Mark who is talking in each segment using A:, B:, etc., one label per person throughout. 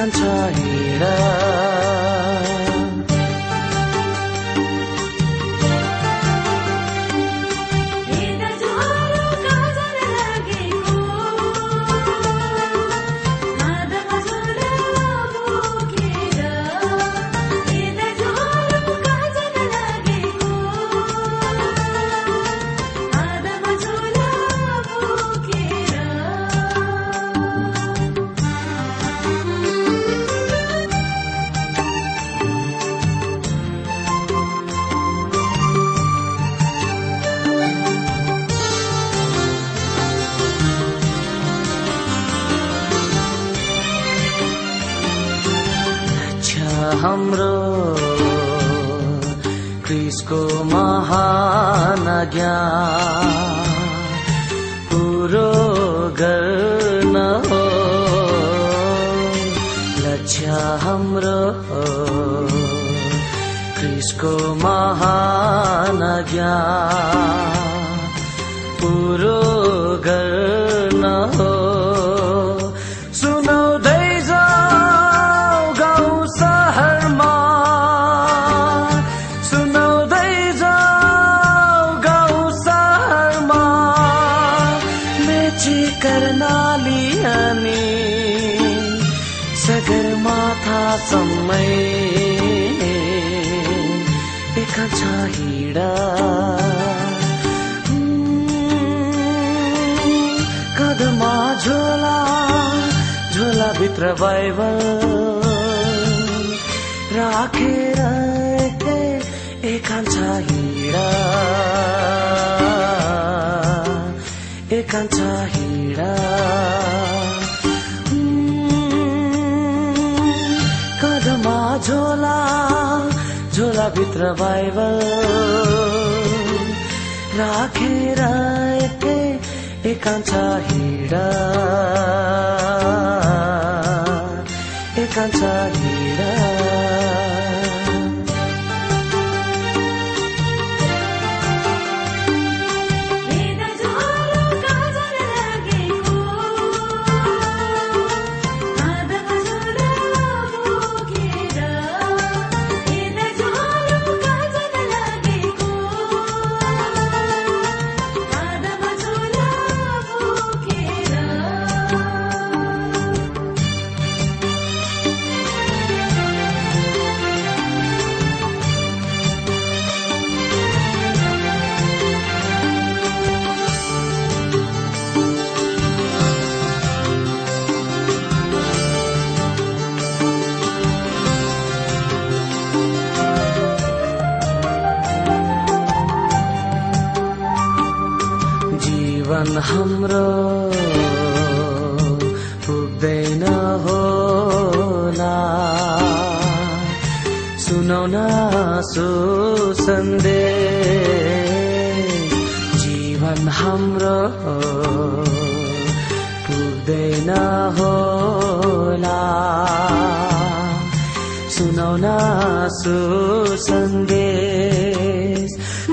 A: एकान्छ महान ज्ञान। घर न हो लक्ष्य हाम्रो क्रिसको महान ज्ञान पुरो भित्र बाइबल। राखेर एकान्छ हिँडा। एकान्छ हिँडा। कदमा झोला झोला भित्र बाइबल। राखेर हिँडा एकान्छ हिँडा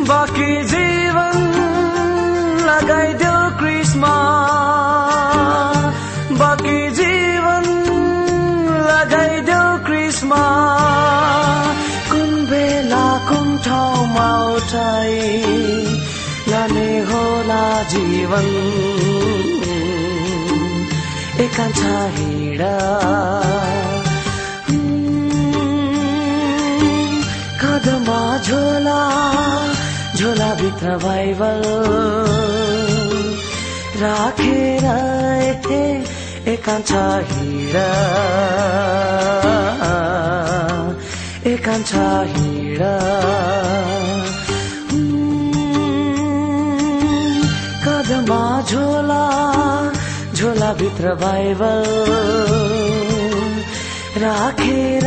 A: बाँकी जीवन लगाइदेऊ क्रिस्मा। बाँकी जीवन लगाइदेऊ क्रिस्मा। कुन बेला कुन ठाउँमा उठाइ लाने होला जीवन? एकांश हिँडा। झोला? झोला भित्र बाइबल। राखेर एकांश हिँडा। एकांश हिँडा। कदमा झोला झोला भित्र बाइबल। राखेर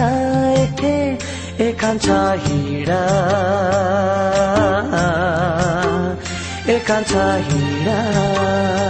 A: एकांश हिँडा। एकांश हिँडा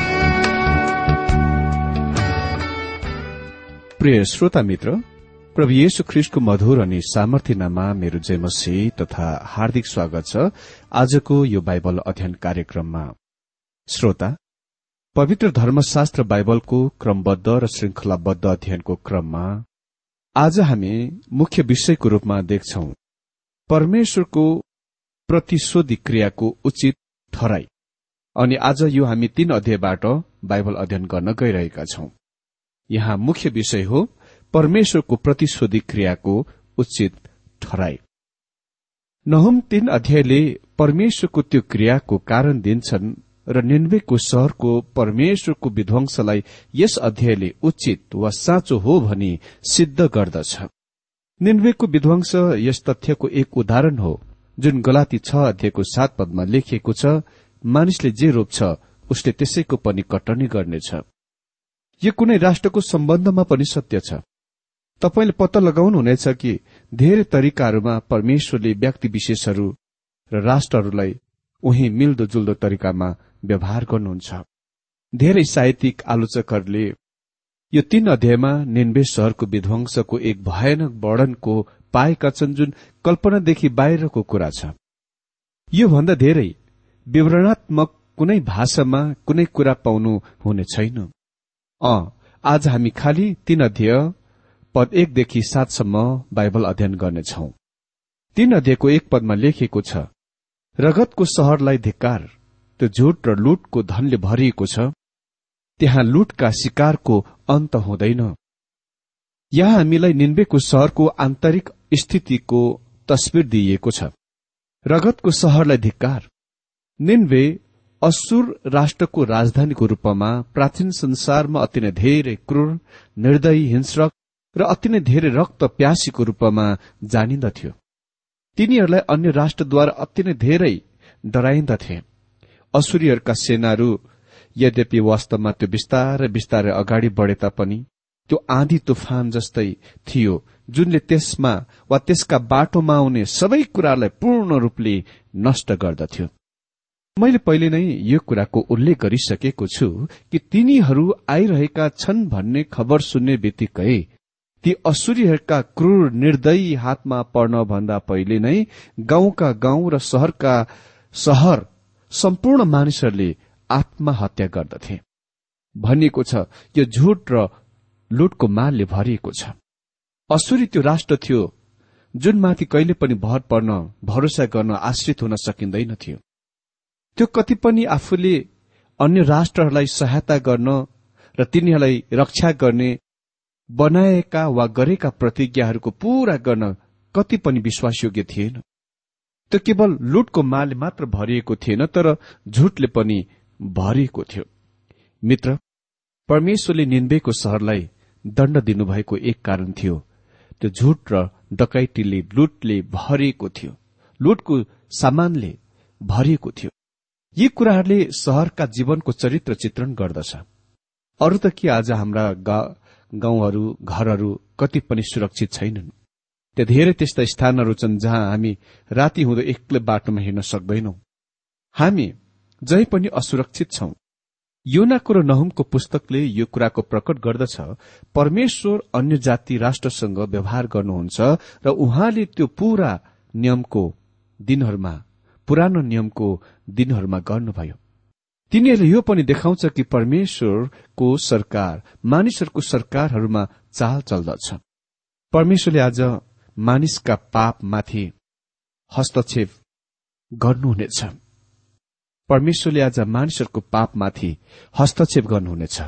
B: प्रिय श्रोता मित्र प्रभु येशु ख्रिस्टको मधुर अनि सामर्थ्य नाममा मेरो जयमसी तथा हार्दिक स्वागत छ आजको यो बाइबल अध्ययन कार्यक्रममा। श्रोता पवित्र धर्मशास्त्र बाइबलको क्रमबद्ध र श्रृंखलाबद्ध अध्ययनको क्रममा आज हामी मुख्य विषयको रूपमा देख्छौ परमेश्वरको प्रतिशोधी क्रियाको उचित ठहराई अनि आज यो हामी तीन अध्यायबाट बाइबल अध्ययन गर्न गइरहेका छौं। यहाँ मुख्य विषय हो परमेश्वरको प्रतिशोधी क्रियाको उचित ठहराई नहुम तीन अध्यायले परमेश्वरको त्यो क्रियाको कारण दिन्छन् र निन्वेको शहरको परमेश्वरको विध्वंसलाई यस अध्यायले उचित वा साँचो हो भनी सिद्ध गर्दछ। निन्वेको विध्वंस यस तथ्यको एक उदाहरण हो जुन गलाती छ अध्यायको सात पदमा लेखिएको छ मानिसले जे रोप्छ उसले त्यसैको पनि कटनी गर्नेछ। यो कुनै राष्ट्रको सम्बन्धमा पनि सत्य छ। तपाईँले पत्ता लगाउनुहुनेछ कि धेरै तरिकाहरूमा परमेश्वरले व्यक्ति विशेषहरू र राष्ट्रहरूलाई उही मिल्दो जुल्दो तरिकामा व्यवहार गर्नुहुन्छ। धेरै साहित्यिक आलोचकहरूले यो तीन अध्यायमा निन्बे शहरको विध्वंसको एक भयानक वर्णनको पाएका छन् जुन कल्पनादेखि बाहिरको कुरा छ। यो भन्दा धेरै विवरणात्मक कुनै भाषामा कुनै कुरा पाउनु हुने छैन। अ आज हामी खालि तीन अध्यय पद एकदेखि सातसम्म बाइबल अध्ययन गर्नेछौ। तीन अध्ययको एक पदमा लेखिएको छ रगतको शहरलाई धिक्कार त्यो झुट र लुटको धनले भरिएको छ त्यहाँ लुटका शिकारको अन्त हुँदैन। यहाँ हामीलाई निन्बेको शहरको आन्तरिक स्थितिको तस्विर दिइएको छ। रगतको शहरलाई धिक्कार। निन्वे असुर राष्ट्रको राजधानीको रूपमा प्राचीन संसारमा अति नै धेरै क्रूर निर्दयी हिंस्रक र अति नै धेरै रक्त प्यासीको रूपमा जानिन्दथ्यो। तिनीहरूलाई अन्य राष्ट्रद्वारा अति नै धेरै डराइन्दथे। असुरीहरूका सेनाहरू यद्यपि वास्तवमा त्यो बिस्तारै बिस्तारै अगाडि बढे तापनि त्यो आँधी तुफान जस्तै थियो जुनले त्यसमा वा त्यसका बाटोमा आउने सबै कुरालाई पूर्ण रूपले नष्ट गर्दथ्यो। मैले पहिले नै यो कुराको उल्लेख गरिसकेको छु कि तिनीहरू आइरहेका छन् भन्ने खबर सुन्ने बित्तिकै ती असुरीहरूका क्रूर निर्दयी हातमा पर्न भन्दा पहिले नै गाउँका गाउँ र शहरका शहर सम्पूर्ण मानिसहरूले आत्महत्या गर्दथे। भनिएको छ यो झुट र लुटको मालले भरिएको छ। असुरी त्यो राष्ट्र थियो जुनमाथि कहिले पनि भर पर्न भरोसा गर्न आश्रित हुन सकिँदैनथ्यो त्यो कति पनि आफूले अन्य राष्ट्रहरूलाई सहायता गर्न र तिनीहरूलाई रक्षा गर्ने बनाएका वा गरेका प्रतिज्ञाहरूको पूरा गर्न कति पनि विश्वासयोग्य थिएन। त्यो केवल लुटको मालले मात्र भरिएको थिएन तर झुटले पनि भरिएको थियो। मित्र परमेश्वरले निन्वेको सहरलाई दण्ड दिनुभएको एक कारण थियो। त्यो झुट र डकैतीले लुटले भरिएको थियो। लुटको सामानले भरिएको थियो। यी कुराहरूले सहरका जीवनको चरित्र चित्रण गर्दछ। अरू त के आज हाम्रा गाउँहरू घरहरू कति पनि सुरक्षित छैनन्। त्यहाँ धेरै त्यस्ता स्थानहरू छन् जहाँ हामी राति हुँदो एक्लै बाटोमा हिँड्न सक्दैनौ। हामी जहीँ पनि असुरक्षित छौं। योनाको र नहुमको पुस्तकले यो कुराको प्रकट गर्दछ परमेश्वर अन्य जाति राष्ट्रसँग व्यवहार गर्नुहुन्छ र उहाँले त्यो पूरा नियमको दिनहरूमा पुरानो नियमको दिनहरूमा गर्नुभयो। तिनीहरूले यो पनि देखाउँछ कि परमेश्वरको सरकार मानिसहरूको सरकारहरूमा चाल चल्दछ। परमेश्वरले आज मानिसका पापमाथि हस्तक्षेप गर्नुहुनेछ। परमेश्वरले आज मानिसहरूको पापमाथि हस्तक्षेप गर्नुहुनेछ।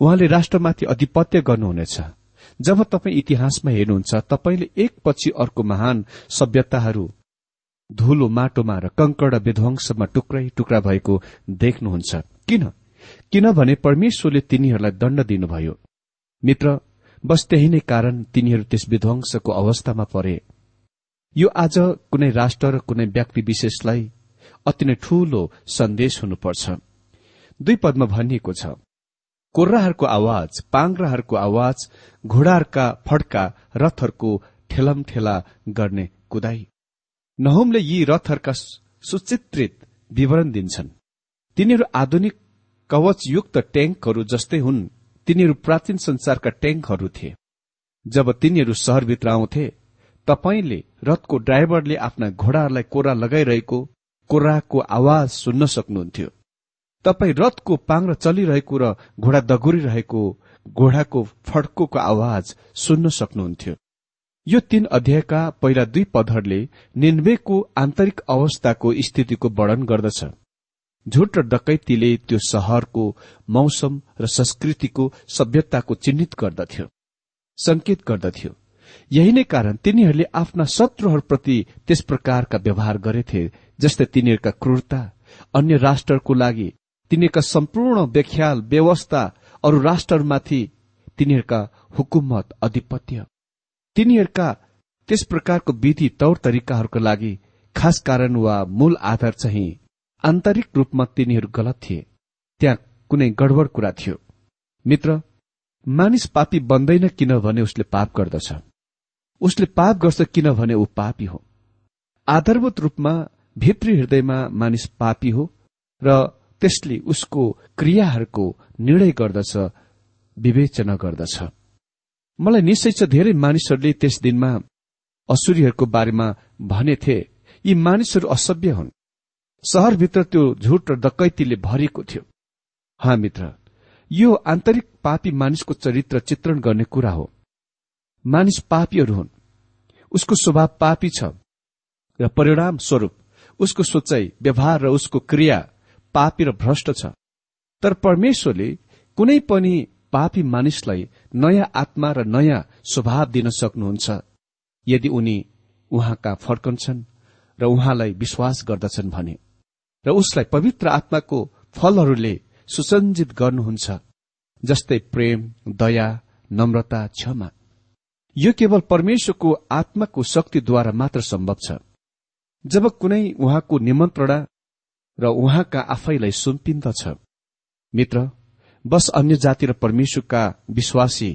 B: उहाँले राष्ट्रमाथि अधिपत्य गर्नुहुनेछ। जब तपाईँ इतिहासमा हेर्नुहुन्छ तपाईँले एकपछि अर्को महान सभ्यताहरू धुलो माटोमा र कंकड विध्वंसमा टुक्रै टुक्रा भएको देख्नुहुन्छ। किन? किनभने परमेश्वरले तिनीहरूलाई दण्ड दिनुभयो। मित्र बस त्यही नै कारण तिनीहरू त्यस विध्वंसको अवस्थामा परे। यो आज कुनै राष्ट्र र कुनै व्यक्ति विशेषलाई अति नै ठूलो सन्देश हुनुपर्छ। दुई पदमा भनिएको छ कोर्राहरूको आवाज पाङ्राहरूको आवाज घोडाहरूका फड्का रथहरूको ठेलम ठेला गर्ने कुदाई। नहुमले यी रथहरूका सुचित्रित विवरण दिन्छन्। तिनीहरू आधुनिक कवचयुक्त ट्याङ्कहरू जस्तै हुन्। तिनीहरू प्राचीन संसारका ट्याङ्कहरू थिए। जब तिनीहरू शहरभित्र आउँथे तपाईँले रथको ड्राइभरले आफ्ना घोडाहरूलाई कोरा लगाइरहेको कोराको आवाज सुन्न सक्नुहुन्थ्यो। तपाईँ रथको पाङ्र चलिरहेको र घोडा दगुरिरहेको घोडाको फड्कोको आवाज सुन्न सक्नुहुन्थ्यो। यो तीन अध्यायका पहिला दुई पदहरूले निन्वेको आन्तरिक अवस्थाको स्थितिको वर्णन गर्दछ। झुट र डकैतीले त्यो शहरको मौसम र संस्कृतिको सभ्यताको चिन्हित गर्दथ्यो संकेत गर्दथ्यो। यही नै कारण तिनीहरूले आफ्ना शत्रुहरूप्रति त्यस प्रकारका व्यवहार गरेथे जस्तै तिनीहरूका क्रूरता अन्य राष्ट्रको लागि तिनीहरूका सम्पूर्ण व्याख्याल व्यवस्था अरू राष्ट्रहरूमाथि तिनीहरूका हुकुमत अधिपत्य तिनीहरूका त्यस प्रकारको विधि तौर तरिकाहरूका लागि खास कारण वा मूल आधार चाहिँ आन्तरिक रूपमा तिनीहरू गलत थिए। त्यहाँ कुनै गडबड कुरा थियो। मित्र मानिस पापी बन्दैन किनभने उसले पाप गर्दछ। उसले पाप गर्छ किनभने ऊ पापी हो। आधारभूत रूपमा भित्री हृदयमा मानिस पापी हो र त्यसले उसको क्रियाहरूको निर्णय गर्दछ विवेचना गर्दछ। मलाई निश्चय छ धेरै मानिसहरूले त्यस दिनमा असुरीहरूको बारेमा भनेथे यी मानिसहरू असभ्य हुन्। शहरभित्र त्यो झुट र डकैतीले भरिएको थियो। हा मित्र यो आन्तरिक पापी मानिसको चरित्र चित्रण गर्ने कुरा हो। मानिस पापीहरू हुन्। उसको स्वभाव पापी छ। र परिणाम स्वरूप उसको सोचाइ व्यवहार र उसको क्रिया पापी र भ्रष्ट छ। तर परमेश्वरले कुनै पनि पापी मानिसलाई नयाँ आत्मा र नयाँ स्वभाव दिन सक्नुहुन्छ। यदि उनी उहाँका फर्कन्छन् र उहाँलाई विश्वास गर्दछन् भने र उसलाई पवित्र आत्माको फलहरूले सुसञ्जित गर्नुहुन्छ जस्तै प्रेम दया नम्रता क्षमा। यो केवल परमेश्वरको आत्माको शक्तिद्वारा मात्र सम्भव छ। जब कुनै उहाँको निमन्त्रणा र उहाँका आफैलाई सुम्पिन्दछ मित्र बस अन्य जाति र परमेश्वरका विश्वासी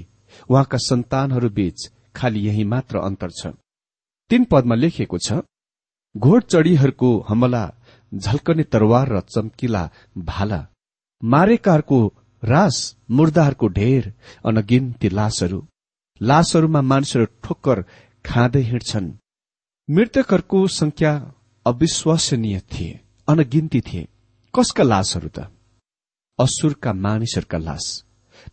B: उहाँका सन्तानहरू बीच खालि यही मात्र अन्तर छ। तीन पदमा लेखिएको छ घोड चढीहरूको हमला झल्कने तरवार र चम्किला भाला मारेकाहरूको रास मुर्दाहरूको ढेर अनगिन्ती लासहरू। लासहरूमा मानिसहरू ठोक्कर खाँदै हिँड्छन्। मृतकहरूको संख्या अविश्वसनीय थिए अनगिन्ती थिए। कसका लासहरू त? असुरका मानिसहरूका लास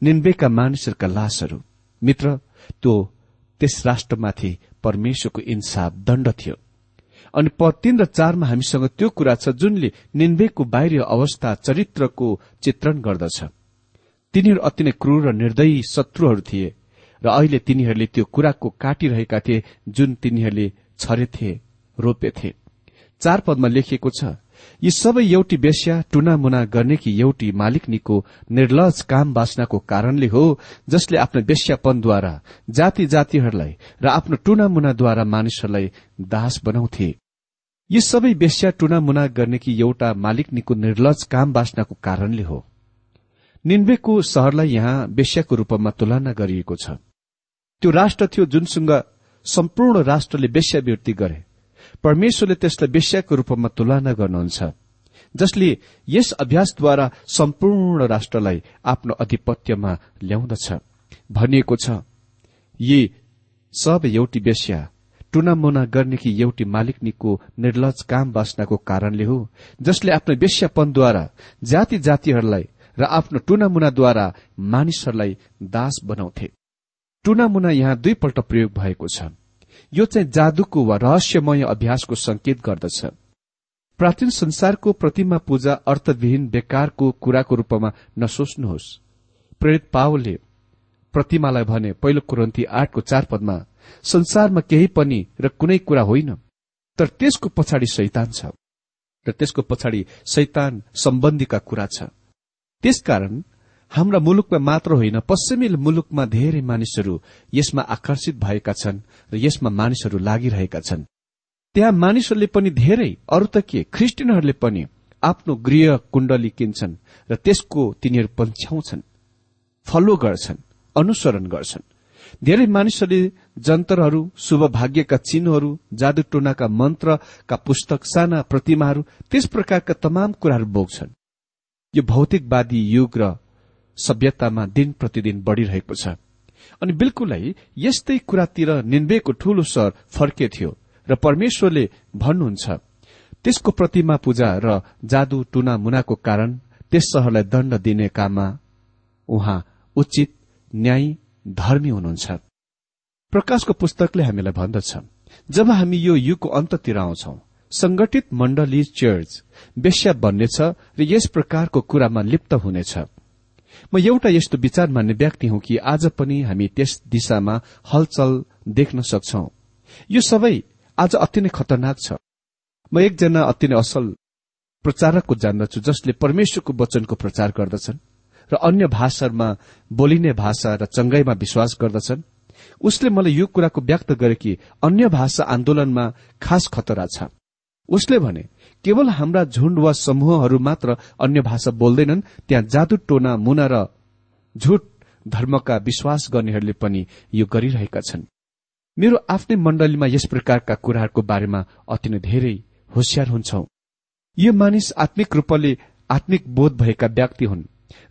B: निन्वेका मानिसहरूका लासहरू। मित्र त्यो त्यस राष्ट्रमाथि परमेश्वरको इन्साफ दण्ड थियो। अनि पद तीन र चारमा हामीसँग त्यो कुरा छ जुनले निन्वेको बाहिरी अवस्था चरित्रको चित्रण गर्दछ। तिनीहरू अति नै क्रूर र निर्दयी शत्रुहरू थिए र अहिले तिनीहरूले त्यो कुराको काटिरहेका थिए जुन तिनीहरूले छरेथे रोपेथे। चार पदमा लेखिएको छ यी सबै एउटी बेस्या टुनामुना गर्ने कि एउटी मालिकनीको निर्लज काम बाँच्नको कारणले हो जसले आफ्नो बेस्यापनद्वारा जाति जातिहरूलाई र आफ्नो टुनामुनाद्वारा मानिसहरूलाई दास बनाउँथे। यी सबै बेस्या टुनामुना गर्ने कि एउटा मालिकनीको निर्लज काम बाँच्नको कारणले हो। निन्वेको शहरलाई यहाँ बेस्याको रूपमा तुलना गरिएको छ। त्यो राष्ट्र थियो जुनसँग सम्पूर्ण राष्ट्रले बेस्यावृत्ति गरे। परमेश्वरले त्यसलाई बेस्याको रूपमा तुलना गर्नुहुन्छ। जसले यस अभ्यासद्वारा सम्पूर्ण राष्ट्रलाई आफ्नो अधिपत्यमा ल्याउँदछ। भनिएको छ यी सब एउटी बेस्या टुनामुना गर्ने कि एउटी मालिकनीको निर्लज काम बाँच्नको कारणले हो जसले आफ्नो बेस्यापनद्वारा जाति जातिहरूलाई र आफ्नो टुनामुनाद्वारा मानिसहरूलाई दास बनाउँथे। टुनामुना यहाँ दुईपल्ट प्रयोग भएको छ। यो चाहिँ जादुको वा रहस्यमय अभ्यासको संकेत गर्दछ। प्राचीन संसारको प्रतिमा पूजा अर्थविहीन बेकारको कुराको रूपमा नसोच्नुहोस्। प्रेरित पावलले प्रतिमालाई भने पहिलो कुरन्ती आठको चार पदमा संसारमा केही पनि र कुनै कुरा होइन तर त्यसको पछाडि शैतान छ। र त्यसको पछाडि शैतान सम्बन्धीका कुरा छ। त्यसकारण हाम्रा मुलुकमा मात्र होइन पश्चिमी मुलुकमा धेरै मानिसहरू यसमा आकर्षित भएका छन् र यसमा मानिसहरू लागिरहेका छन्। त्यहाँ मानिसहरूले पनि धेरै अरू त के ख्रिस्टियनहरूले पनि आफ्नो गृह कुण्डली किन्छन् र त्यसको तिनीहरू पन्छ्याउँछन् फलो गर्छन् अनुसरण गर्छन्। धेरै मानिसहरूले जन्तरहरू शुभ भाग्यका चिन्हहरू जादु टोनाका मन्त्रका पुस्तक साना प्रतिमाहरू त्यस प्रकारका तमाम कुराहरू बोक्छन्। यो भौतिकवादी युग र सभ्यतामा दिन प्रतिदिन बढ़िरहेको छ। अनि बिल्कुलै यस्तै कुरातिर निन्वेको ठूलो स्वर फर्केथ्यो र परमेश्वरले भन्नुहुन्छ त्यसको प्रतिमा पूजा र जादु टुना मुनाको कारण त्यस शहरलाई दण्ड दिने काममा उहाँ उचित न्याय धर्मी हुनुहुन्छ। प्रकाशको पुस्तकले हामीलाई भन्दछ जब हामी यो युगको अन्ततिर आउँछौ संगठित मण्डली चर्च वेश्या बन्नेछ र यस प्रकारको कुरामा लिप्त हुनेछ। म एउटा यस्तो विचार मान्ने व्यक्ति हुँ कि आज पनि हामी त्यस दिशामा हलचल देख्न सक्छौ। यो सबै आज अति नै खतरनाक छ। म एकजना अति नै असल प्रचारकको जान्दछु जसले परमेश्वरको वचनको प्रचार गर्दछन् र अन्य भाषामा बोलिने भाषा र चंगाईमा विश्वास गर्दछन्। उसले मलाई यो कुराको व्यक्त गरे कि अन्य भाषा आन्दोलनमा खास खतरा छ। उसले भने केवल हाम्रा झुण्ड वा समूहहरू मात्र अन्य भाषा बोल्दैनन् त्यहाँ जादु टोना मुना र झुट धर्मका विश्वास गर्नेहरूले पनि यो गरिरहेका छन्। मेरो आफ्नै मण्डलीमा यस प्रकारका कुराहरूको बारेमा अति नै धेरै होसियार हुन्छौ। यो मानिस आत्मिक रूपले आत्मिक बोध भएका व्यक्ति हुन्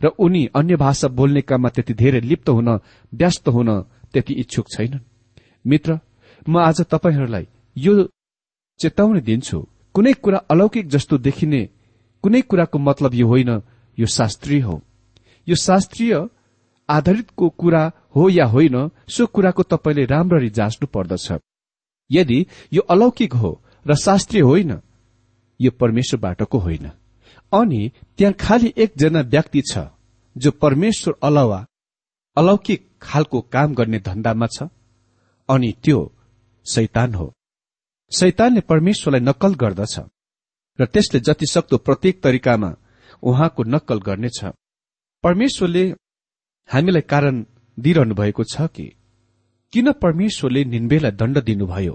B: र उनी अन्य भाषा बोल्ने काममा त्यति धेरै लिप्त हुन व्यस्त हुन त्यति इच्छुक छैनन्। मित्र म आज तपाईँहरूलाई यो चेतावनी दिन्छु कुनै कुरा अलौकिक जस्तो देखिने कुनै कुराको मतलब यो होइन यो शास्त्रीय हो। यो शास्त्रीय आधारितको कुरा हो या होइन सो कुराको तपाईँले राम्ररी जाँच्नु पर्दछ। यदि यो अलौकिक हो र शास्त्रीय होइन यो परमेश्वरबाटको होइन। अनि त्यहाँ खालि एकजना व्यक्ति छ जो परमेश्वर अलावा अलौकिक खालको काम गर्ने धन्दामा छ अनि त्यो शैतान हो। शैतानले परमेश्वरलाई नक्कल गर्दछ र त्यसले जति सक्दो प्रत्येक तरिकामा उहाँको नक्कल गर्नेछ। परमेश्वरले हामीलाई कारण दिइरहनु भएको छ कि? किन परमेश्वरले निन्वेलाई दण्ड दिनुभयो?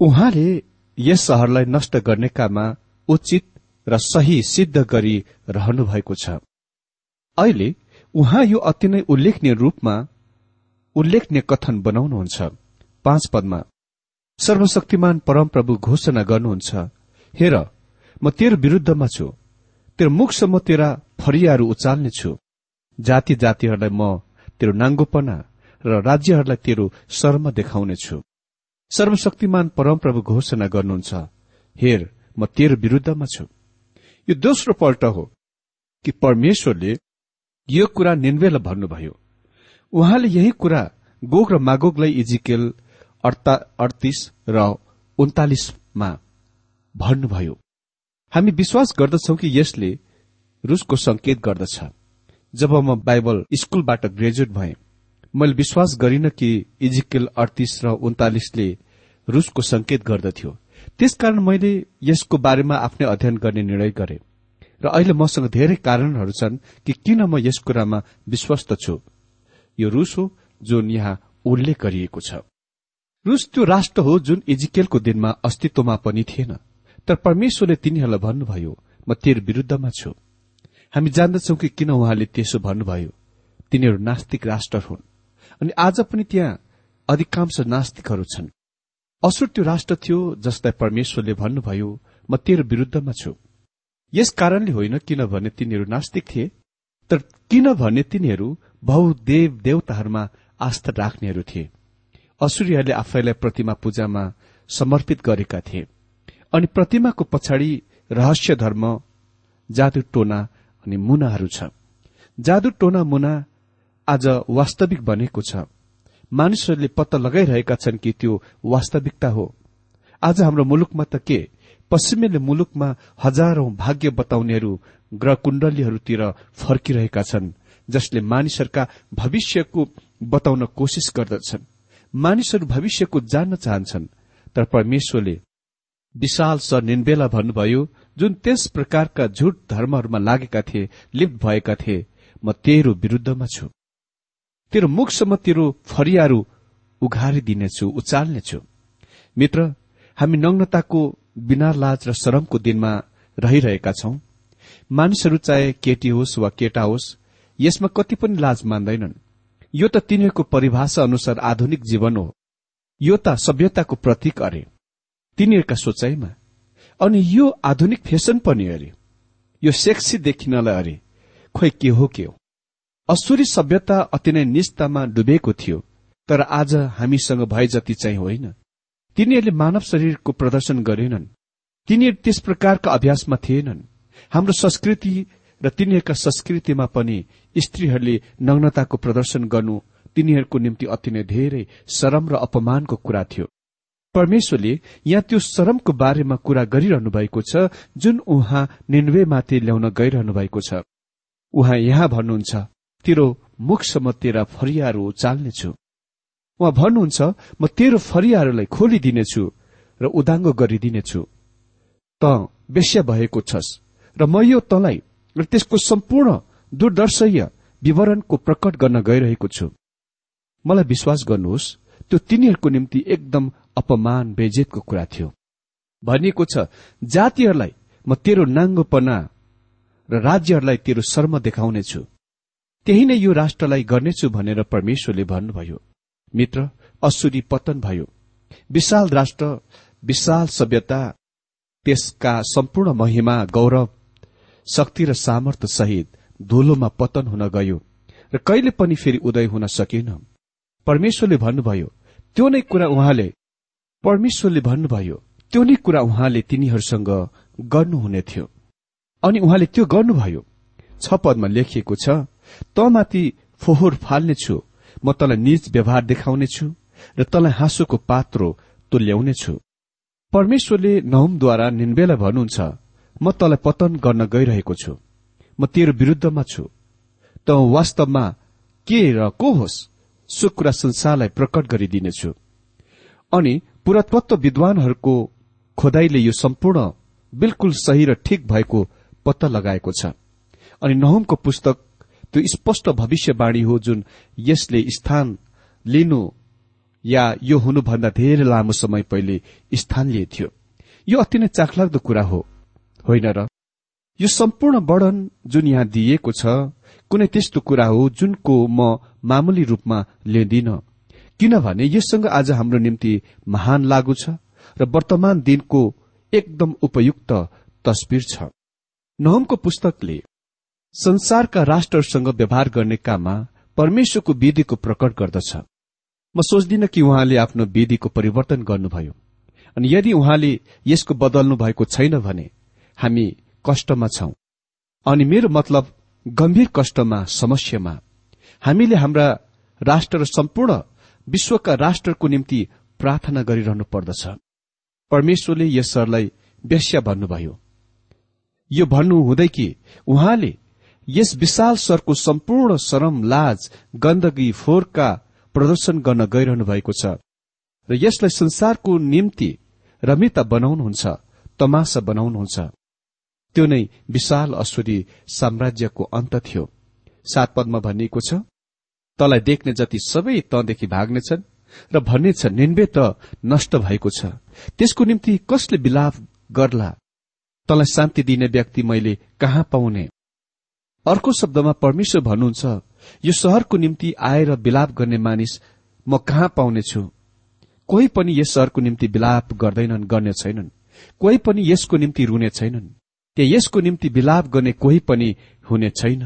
B: उहाँले यस शहरलाई नष्ट गर्ने काममा उचित र सही सिद्ध गरी रहनु भएको छ। अहिले उहाँ यो अति नै उल्लेखनीय रूपमा उल्लेखनीय कथन बनाउनुहुन्छ। पाँच पदमा सर्वशक्तिमान परमप्रभु घोषणा गर्नुहुन्छ हेर म तेरो विरूद्धमा छु। तेरो मुखसम्म तेरा फरियाहरू उचाल्नेछु जाति जातिहरूलाई म तेरो नाङ्गोपना र राज्यहरूलाई तेरो शर्म देखाउनेछु सर्वशक्तिमान परमप्रभु घोषणा गर्नुहुन्छ हेर म तेरो विरूद्धमा छु। यो दोस्रो पल्ट हो कि परमेश्वरले यो कुरा निन्वेलाई भन्नुभयो। उहाँले यही कुरा गोग र मागोगलाई इजिकेल अडतिस र उन्तालिसमा भन्नुभयो हामी विश्वास गर्दछौ कि यसले रुसको संकेत गर्दछ। जब म बाइबल स्कूलबाट ग्रेजुएट भए मैले विश्वास गरिन कि इजिकेल अडतिस र उन्तालिसले रुसको संकेत गर्दथ्यो। त्यसकारण मैले यसको बारेमा आफ्नै अध्ययन गर्ने निर्णय गरे र अहिले मसँग धेरै कारणहरू छन् कि किन म यस कुरामा विश्वस्त छु। यो रुस हो जुन यहाँ उल्लेख गरिएको छ। रुस त्यो राष्ट्र हो जुन इजिकेलको दिनमा अस्तित्वमा पनि थिएन। तर परमेश्वरले तिनीहरूलाई भन्नुभयो म तेरो विरूद्धमा छु। हामी जान्दछौ कि किन उहाँले त्यसो भन्नुभयो? तिनीहरू नास्तिक राष्ट्र हुन्। अनि आज पनि त्यहाँ अधिकांश नास्तिकहरू छन्। असुर त्यो राष्ट्र थियो जसलाई परमेश्वरले भन्नुभयो म तेरो विरूद्धमा छु। यस कारणले होइन किनभने तिनीहरू नास्तिक थिए तर किनभने तिनीहरू बहुदेव देवताहरूमा आस्था राख्नेहरू थिए। असुरीहरूले आफैलाई प्रतिमा पूजामा समर्पित गरेका थिए। अनि प्रतिमाको पछाडि रहस्य धर्म जादु टोना अनि मुनाहरू छ। जादु टोना मुना आज वास्तविक बनेको छ। मानिसहरूले पत्ता लगाइरहेका छन् कि त्यो वास्तविकता हो। आज हाम्रो मुलुकमा त के? पश्चिमेली मुलुकमा हजारौं भाग्य बताउनेहरू ग्रह कुण्डलीहरूतिर फर्किरहेका छन् जसले मानिसहरूका भविष्यको बताउन कोशिश गर्दछन्। मानिसहरू भविष्यको जान्न चाहन्छन्। तर परमेश्वरले विशाल निन्बेला भन्नुभयो जुन त्यस प्रकारका झुट धर्महरूमा लागेका थिए लिप्त भएका थिए म तेरो विरूद्धमा छु। तेरो मुखसम्म तेरो फरियाहरू उघारिदिनेछु उचाल्नेछु। मित्र हामी नग्नताको बिना लाज र शरमको दिनमा रहिरहेका छौं। मानिसहरू चाहे केटी होस् वा केटा होस् यसमा कति पनि लाज मान्दैनन्। यो त तिनीहरूको परिभाषा अनुसार आधुनिक जीवन हो। यो त सभ्यताको प्रतीक अरे। तिनीहरूका सोचाइमा। अनि यो आधुनिक फेसन पनि अरे। यो सेक्सी देखिनलाई अरे। खोइ के हो के हो? असुरी सभ्यता अति नै निष्ठामा डुबेको थियो तर आज हामीसँग भए जति चाहिँ होइन। तिनीहरूले मानव शरीरको प्रदर्शन गरेनन्। तिनीहरू त्यस प्रकारका अभ्यासमा थिएनन्। हाम्रो संस्कृति र तिनीहरूका संस्कृतिमा पनि स्त्रीहरूले नग्नताको प्रदर्शन गर्नु तिनीहरूको निम्ति अति नै धेरै शरम र अपमानको कुरा थियो। परमेश्वरले यहाँ त्यो शरमको बारेमा कुरा गरिरहनु भएको छ जुन उहाँ निन्वेमाथि ल्याउन गइरहनु भएको छ। उहाँ यहाँ भन्नुहुन्छ तेरो मुखसम्म तेरा फरियाहरू चाल्नेछु। उहाँ भन्नुहुन्छ म तेरो फरियाहरूलाई खोलिदिनेछु र उदाङ्गो गरिदिनेछु। त वेश्य भएको छस् र म यो तँलाई र त्यसको सम्पूर्ण दूरदर्शय विवरणको प्रकट गर्न गइरहेको छु। मलाई विश्वास गर्नुहोस् त्यो तिनीहरूको निम्ति एकदम अपमान बेजेतको कुरा थियो। भनिएको छ जातिहरूलाई म तेरो नाङ्गोपना र राज्यहरूलाई तेरो शर्म देखाउनेछु। त्यही नै यो राष्ट्रलाई गर्नेछु भनेर परमेश्वरले भन्नुभयो। मित्र असुरी पतन भयो। विशाल राष्ट्र विशाल सभ्यता त्यसका सम्पूर्ण महिमा गौरव शक्ति र सामर्थ्य सहित धुलोमा पतन हुन गयो र कहिले पनि फेरि उदय हुन सकेन। परमेश्वरले भन्नुभयो त्यो नै कुरा उहाँले परमेश्वरले भन्नुभयो त्यो नै कुरा उहाँले तिनीहरूसँग गर्नुहुने थियो। अनि उहाँले त्यो गर्नुभयो। छ पदमा लेखिएको छ तँमाथि फोहोर फाल्नेछु म तँलाई निज व्यवहार देखाउनेछु र तँलाई हाँसोको पात्रो तुल्याउनेछु। परमेश्वरले नहुमद्वारा निन्बेलाई भन्नुहुन्छ म तँलाई पतन गर्न गइरहेको छु। म तेरो विरूद्धमा छु। त वास्तवमा के र को होस् सो कुरा संसारलाई प्रकट गरिदिनेछु। अनि पुरातत्व विद्वानहरूको खोदाईले यो सम्पूर्ण बिल्कुल सही र ठिक भएको पत्ता लगाएको छ। अनि नहुमको पुस्तक त्यो स्पष्ट भविष्यवाणी हो जुन यसले स्थान लिनु या यो हुनुभन्दा धेरै लामो समय पहिले स्थान लिएको थियो यो अति नै चाखलाग्दो कुरा हो। होइन र? यो सम्पूर्ण वर्णन जुन यहाँ दिइएको छ कुनै त्यस्तो कुरा हो जुनको म मामुली रूपमा लिँदिन। किनभने यससँग आज हाम्रो निम्ति महान लागू छ र वर्तमान दिनको एकदम उपयुक्त तस्विर छ। नहमको पुस्तकले संसारका राष्ट्रहरूसँग व्यवहार गर्ने काममा परमेश्वरको विधिको प्रकट गर्दछ। म सोच्दिन कि उहाँले आफ्नो विधिको परिवर्तन गर्नुभयो। अनि यदि उहाँले यसको बदल्नु भएको छैन भने हामी कष्टमा छौं। अनि मेरो मतलब गम्भीर कष्टमा समस्यामा। हामीले हाम्रा राष्ट्र र सम्पूर्ण विश्वका राष्ट्रको निम्ति प्रार्थना गरिरहनु पर्दछ। परमेश्वरले यस सरलाई व्यस्या भन्नुभयो। यो भन्नु हुँदै कि उहाँले यस विशाल सरको सम्पूर्ण शरम लाज गन्दगी फोहोरका प्रदर्शन गर्न गइरहनु भएको छ र यसलाई संसारको निम्ति रमिता बनाउनुहुन्छ तमासा बनाउनुहुन्छ। त्यो नै विशाल असुरी साम्राज्यको अन्त थियो। सात पदमा भनिएको छ तलाई देख्ने जति सबै तँदेखि भाग्नेछन् र भन्नेछ निन्बे त नष्ट भएको छ। त्यसको निम्ति कसले विलाप गर्ला? तँलाई शान्ति दिने व्यक्ति मैले कहाँ पाउने? अर्को शब्दमा परमेश्वर भन्नुहुन्छ यो शहरको निम्ति आएर विलाप गर्ने मानिस म कहाँ पाउनेछु? कोही पनि यस शहरको निम्ति विलाप गर्दैनन् गर्ने छैनन्। कोही पनि यसको निम्ति रुने छैनन्। त्यहाँ यसको निम्ति विलाप गर्ने कोही पनि हुने छैन।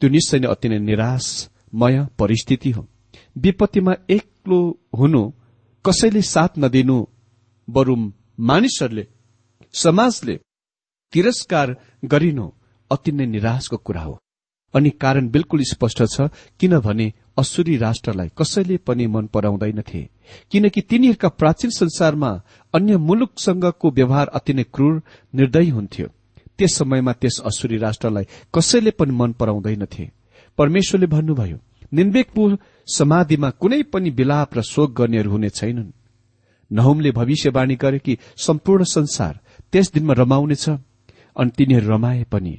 B: त्यो निश्चय नै अति नै निराशमय परिस्थिति हो। विपत्तिमा एक्लो हुनु कसैले साथ नदिनु बरु मानिसहरूले समाजले तिरस्कार गरिनु अति नै निराशको कुरा हो। अनि कारण बिल्कुल स्पष्ट छ किनभने असुरी राष्ट्रलाई कसैले पनि मन पराउँदैनथे। किनकि तिनीहरूका प्राचीन संसारमा अन्य मुलुकसँगको व्यवहार अति नै क्रूर निर्दयी हुन्थ्यो। त्यस समयमा त्यस असुरी राष्ट्रलाई कसैले पनि मन पराउँदैनथे। परमेश्वरले भन्नुभयो निन्वेकपुर समाधिमा कुनै पनि विलाप र शोक गर्नेहरू हुने छैनन्। नहुमले भविष्यवाणी गरे कि सम्पूर्ण संसार त्यस दिनमा रमाउनेछ अनि तिनीहरू रमाए पनि।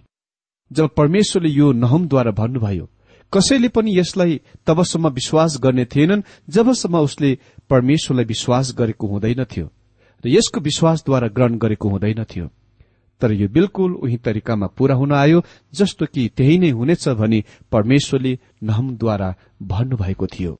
B: जब परमेश्वरले यो नहमद्वारा भन्नुभयो कसैले पनि यसलाई तबसम्म विश्वास गर्ने थिएनन् जबसम्म उसले परमेश्वरलाई विश्वास गरेको हुँदैनथ्यो र यसको विश्वासद्वारा ग्रहण गरेको हुँदैनथ्यो तर यो बिल्कुल उही तरिकामा पूरा हुन आयो जस्तो कि त्यही नै हुनेछ भनी परमेश्वरले नहमद्वारा भन्नुभएको थियो।